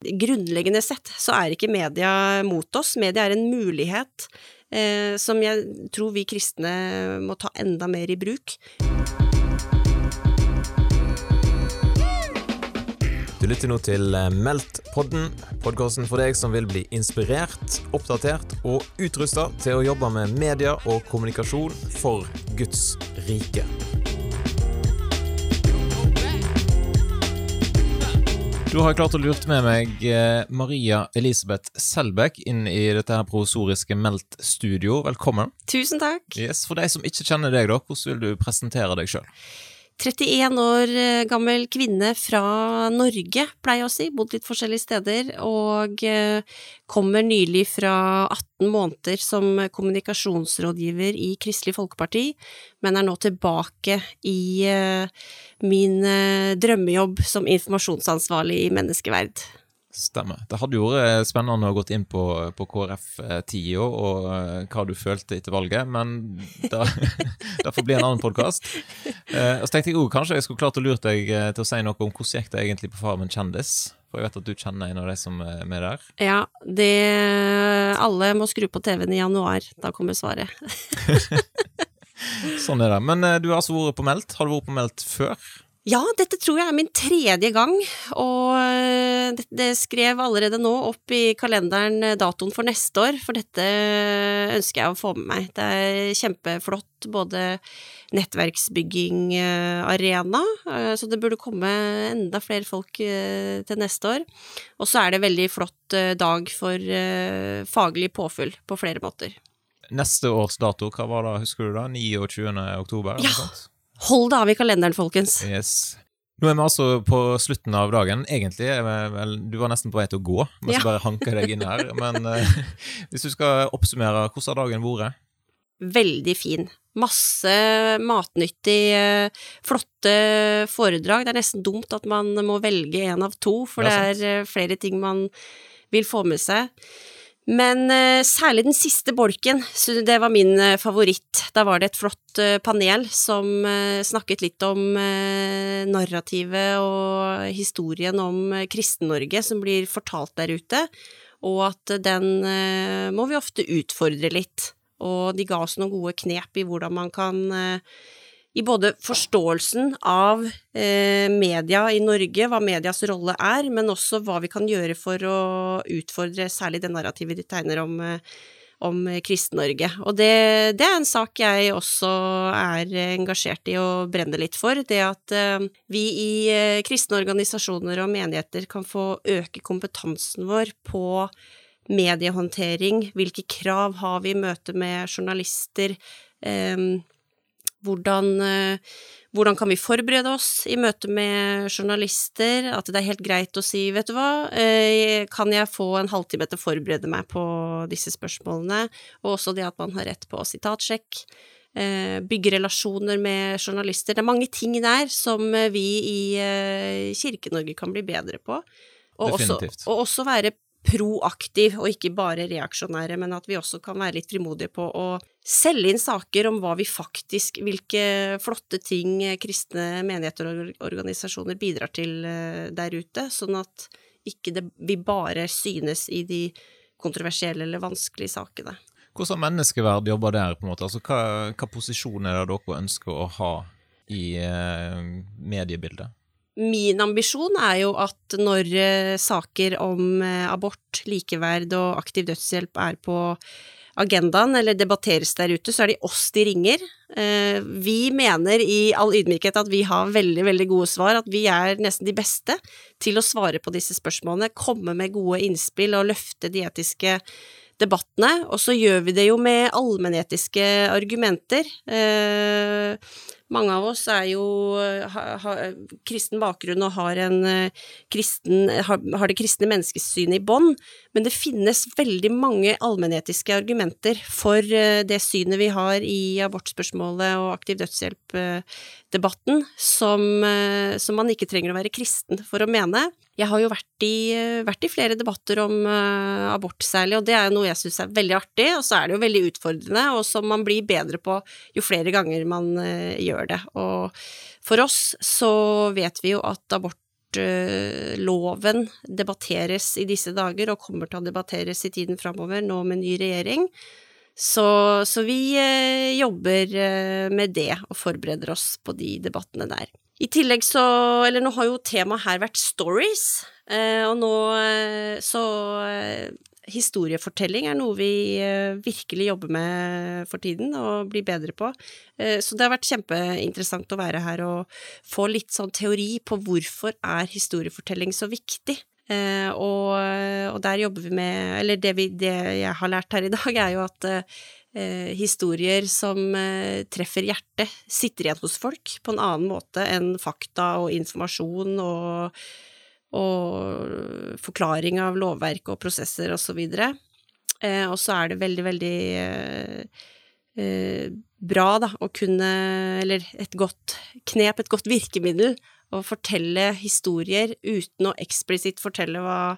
Grunnleggende sett så er ikke media mot oss, media er en mulighet eh, som jeg tror vi kristne må ta enda mer i bruk. Du lytter nå til eh, Meldt-podden, podkasten for deg som vil bli inspirert, oppdatert og utrusta til å jobbe med media og kommunikasjon for Guds rike. Du har klart å lurt med meg eh, Maria Elisabeth Selbekk inn i dette her provisoriske Meldt-studio. Velkommen. Tusen takk. Yes, For de som ikke kjenner deg, da, hvordan vil du presentere deg sjøl? 31 år eh, gammel kvinne fra Norge, pleier jeg å si, bodd litt forskjellige steder, og eh, kommer nylig fra 18 måneder som kommunikasjonsrådgiver i Kristelig Folkeparti, men er nå tilbake i eh, min drømmejobb som informasjonsansvarlig i Menneskeverd. Stemmer. Det hadde jo vært spennende å gått inn på, på KrF-tida og uh, hva du følte etter valget, men det får bli en annen podkast. Eh, så tenkte jeg òg kanskje jeg skulle klart å lure deg uh, til å si noe om hvordan gikk det egentlig på Farmen kjendis? For jeg vet at du kjenner en av de som er med der. Ja, det Alle må skru på TV-en i januar. Da kommer svaret. sånn er det. Men du har altså vært på Meldt. Har du vært på Meldt før? Ja, dette tror jeg er min tredje gang, og eh, det skrev allerede nå opp i kalenderen eh, datoen for neste år, for dette ønsker jeg å få med meg. Det er kjempeflott, både nettverksbygging, arena, eh, så det burde komme enda flere folk til neste år. Og så er det veldig flott dag for faglig påfyll på flere måter. Neste års dato, hva var det, husker du da? 29. oktober? Ja. Hold det av i kalenderen, folkens. Yes. Nå er vi altså på slutten av dagen. Egentlig vel, Du var nesten på vei til å gå, men så bare hanka deg inn her. Men uh, hvis du skal oppsummere, hvordan har dagen vært? Veldig fin. Masse matnyttig, uh, flotte foredrag. Det er nesten dumt at man må velge én av to, for det er, det er uh, flere ting man vil få med seg. Men uh, særlig den siste bolken, det var min uh, favoritt. Da var det et flott uh, panel som snakket litt om narrativet og historien om Kristen-Norge som blir fortalt der ute, og at den må vi ofte utfordre litt. Og de ga oss noen gode knep i hvordan man kan i både forståelsen av eh, media i Norge, hva medias rolle er, men også hva vi kan gjøre for å utfordre særlig det narrativet de tegner om, eh, om Kristen-Norge. Og det, det, er en sak jeg også er engasjert i og brenner litt for. Det at eh, vi i kristne organisasjoner og menigheter kan få øke kompetansen vår på mediehåndtering, hvilke krav har vi i møte med journalister, eh, hvordan, eh, hvordan, kan vi forberede oss i møte med journalister? At det er helt greit å si, vet du hva, eh, kan jeg få en halvtime til å forberede meg på disse spørsmålene? Og også det at man har rett på sitatsjekk. Eh, bygge relasjoner med journalister. Det er mange ting der som vi i Kirke-Norge kan bli bedre på. Og også, og også være proaktiv og ikke bare reaksjonære, men at vi også kan være litt frimodige på å selge inn saker om hva vi faktisk, hvilke flotte ting kristne menigheter og organisasjoner bidrar til eh, der ute, sånn at ikke det, vi bare synes i de kontroversielle eller vanskelige sakene. Hvordan har menneskeverd jobba der, på en måte? Altså, hva, hva posisjon er det dere ønsker å ha i eh, mediebildet? Min ambisjon er jo at når eh, saker om eh, abort, likeverd og aktiv dødshjelp er på agendaen eller debatteres der ute, så er det oss de ringer. Eh, vi mener i all ydmykhet at vi har veldig, veldig gode svar, at vi er nesten de beste til å svare på disse spørsmålene, komme med gode innspill og løfte de etiske debattene. Og så gjør vi det jo med allmennetiske argumenter. Mange av oss er jo har, har kristen bakgrunn og har, en, eh, kristen, har, har det kristne menneskesynet i bånn, men det finnes veldig mange allmennetiske argumenter for eh, det synet vi har i abortspørsmålet og aktiv dødshjelp-debatten, som, eh, som, man ikke trenger å være kristen for å mene. Jeg har jo vært i, vært i flere debatter om abort særlig, og det er noe jeg syns er veldig artig, og så er det jo veldig utfordrende, og som man blir bedre på jo flere ganger man gjør gjør det. Og for oss så vet vi jo at abortloven debatteres i disse dager, og kommer til å debatteres i tiden framover, nå med ny regjering. Så, så vi eh, jobber eh, med det og forbereder oss på de debattene der. I tillegg så Eller nå har jo temaet her vært stories, eh, og nå så historiefortelling er noe vi virkelig jobber med for tiden og blir bedre på. Så det har vært kjempeinteressant å være her og få litt sånn teori på hvorfor er historiefortelling så viktig. Eh, og, der jobber vi med Eller det, vi, det, jeg har lært her i dag, er jo at eh, historier som eh, treffer hjertet, sitter igjen hos folk på en annen måte enn fakta og informasjon og, og forklaring av lovverk og prosesser og så videre. Eh, og så er det veldig, veldig eh, eh, bra, da, å kunne Eller et godt knep, et godt virkemiddel å fortelle historier uten å eksplisitt fortelle hva,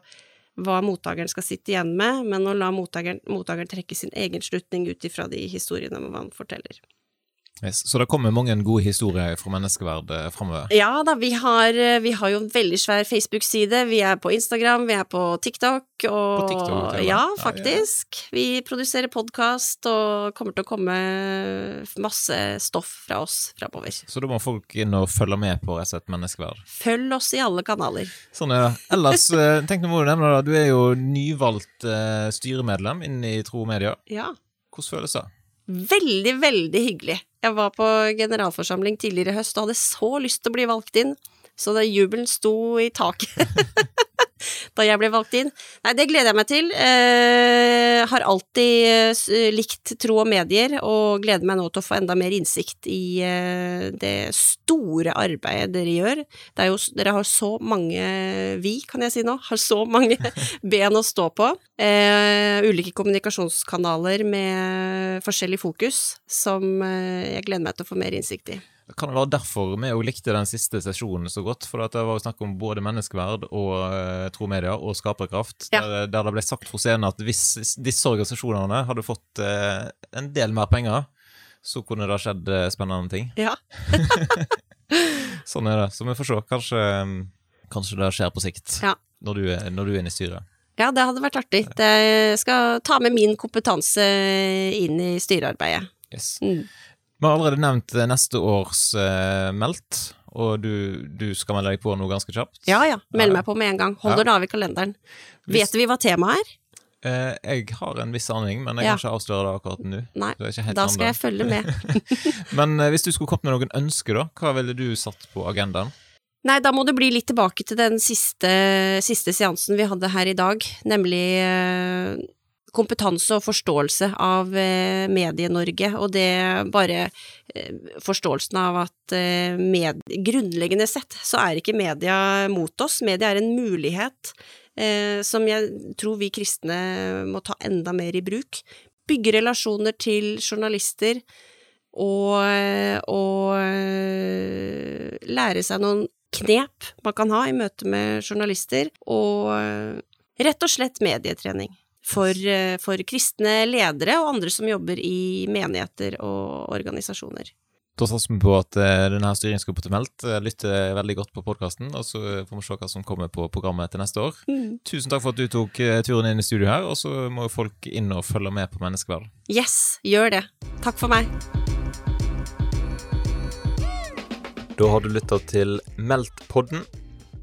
hva mottakeren skal sitte igjen med, men å la mottakeren, mottakeren trekke sin egen slutning ut ifra de historiene man forteller. Yes, så det kommer mange gode historier fra menneskeverd eh, framover? Ja da, vi har, eh, vi har, jo en veldig svær Facebook-side. Vi er på Instagram, vi er på TikTok. Og, på TikTok, ja, faktisk. Ja, ja. Vi produserer podkast og kommer til å komme masse stoff fra oss framover. Så da må folk inn og følge med på Resett menneskeverd? Følg oss i alle kanaler. Sånn ja. Ellers, eh, tenk nå må du nevne det, du er jo nyvalgt styremedlem inn i Tro Media. Ja. Hvordan føles det? Veldig, veldig hyggelig. Jeg var på generalforsamling tidligere i høst og hadde så lyst til å bli valgt inn, så det jubelen sto i taket. da jeg ble valgt inn. Nei, det gleder jeg meg til. Eh, har alltid eh, likt tro og medier, og gleder meg nå til å få enda mer innsikt i eh, det store arbeidet dere gjør. Jo, dere har så mange, vi kan jeg si nå, har så mange ben å stå på. Eh, ulike kommunikasjonskanaler med forskjellig fokus, som eh, jeg gleder meg til å få mer innsikt i. Kan det være derfor vi òg likte den siste sesjonen så godt? For det var snakk om både menneskeverd og uh, tro media og skaperkraft. Ja. Der, der, det ble sagt fra scenen at hvis disse organisasjonene hadde fått uh, en del mer penger, så kunne det ha skjedd uh, spennende ting. Ja. sånn er det. Så vi får se. Kanskje, um, kanskje det skjer på sikt, ja. når, du, når du er inne i styret. Ja, det hadde vært artig. Jeg skal ta med min kompetanse inn i styrearbeidet. Yes. Mm. Vi har allerede nevnt eh, neste års uh, meldt, og du, du, skal melde deg på noe ganske kjapt? Ja ja, meld meg på med en gang. Holder ja. det av i kalenderen. Hvis... Vet vi hva temaet er? Uh, jeg har en viss aning, men jeg ja. kan ikke avsløre det akkurat nå. Nei, da skal jeg følge med. men uh, hvis du skulle kommet med noen ønsker, da, hva ville du satt på agendaen? Nei, da må det bli litt tilbake til den siste, siste seansen vi hadde her i dag, nemlig kompetanse og forståelse av eh, Medie-Norge, og det bare eh, forståelsen av at eh, med, grunnleggende sett så er ikke media mot oss, media er en mulighet som jeg tror vi kristne må ta enda mer i bruk. Bygge relasjoner til journalister og, og lære seg noen knep man kan ha i møte med journalister, og rett og slett medietrening for, eh, for, kristne ledere og andre som jobber i menigheter og organisasjoner. Da satser vi på at uh, denne styringsgruppa til Meldt uh, lytter veldig godt på podkasten, og så får vi se hva som kommer på programmet til neste år. Mm. Tusen takk for at du tok turen inn i studio her, og så må folk inn og følge med på Menneskeverd. Yes, gjør det. Takk for meg. Da har du lytta til Meldt-podden,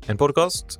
en podkast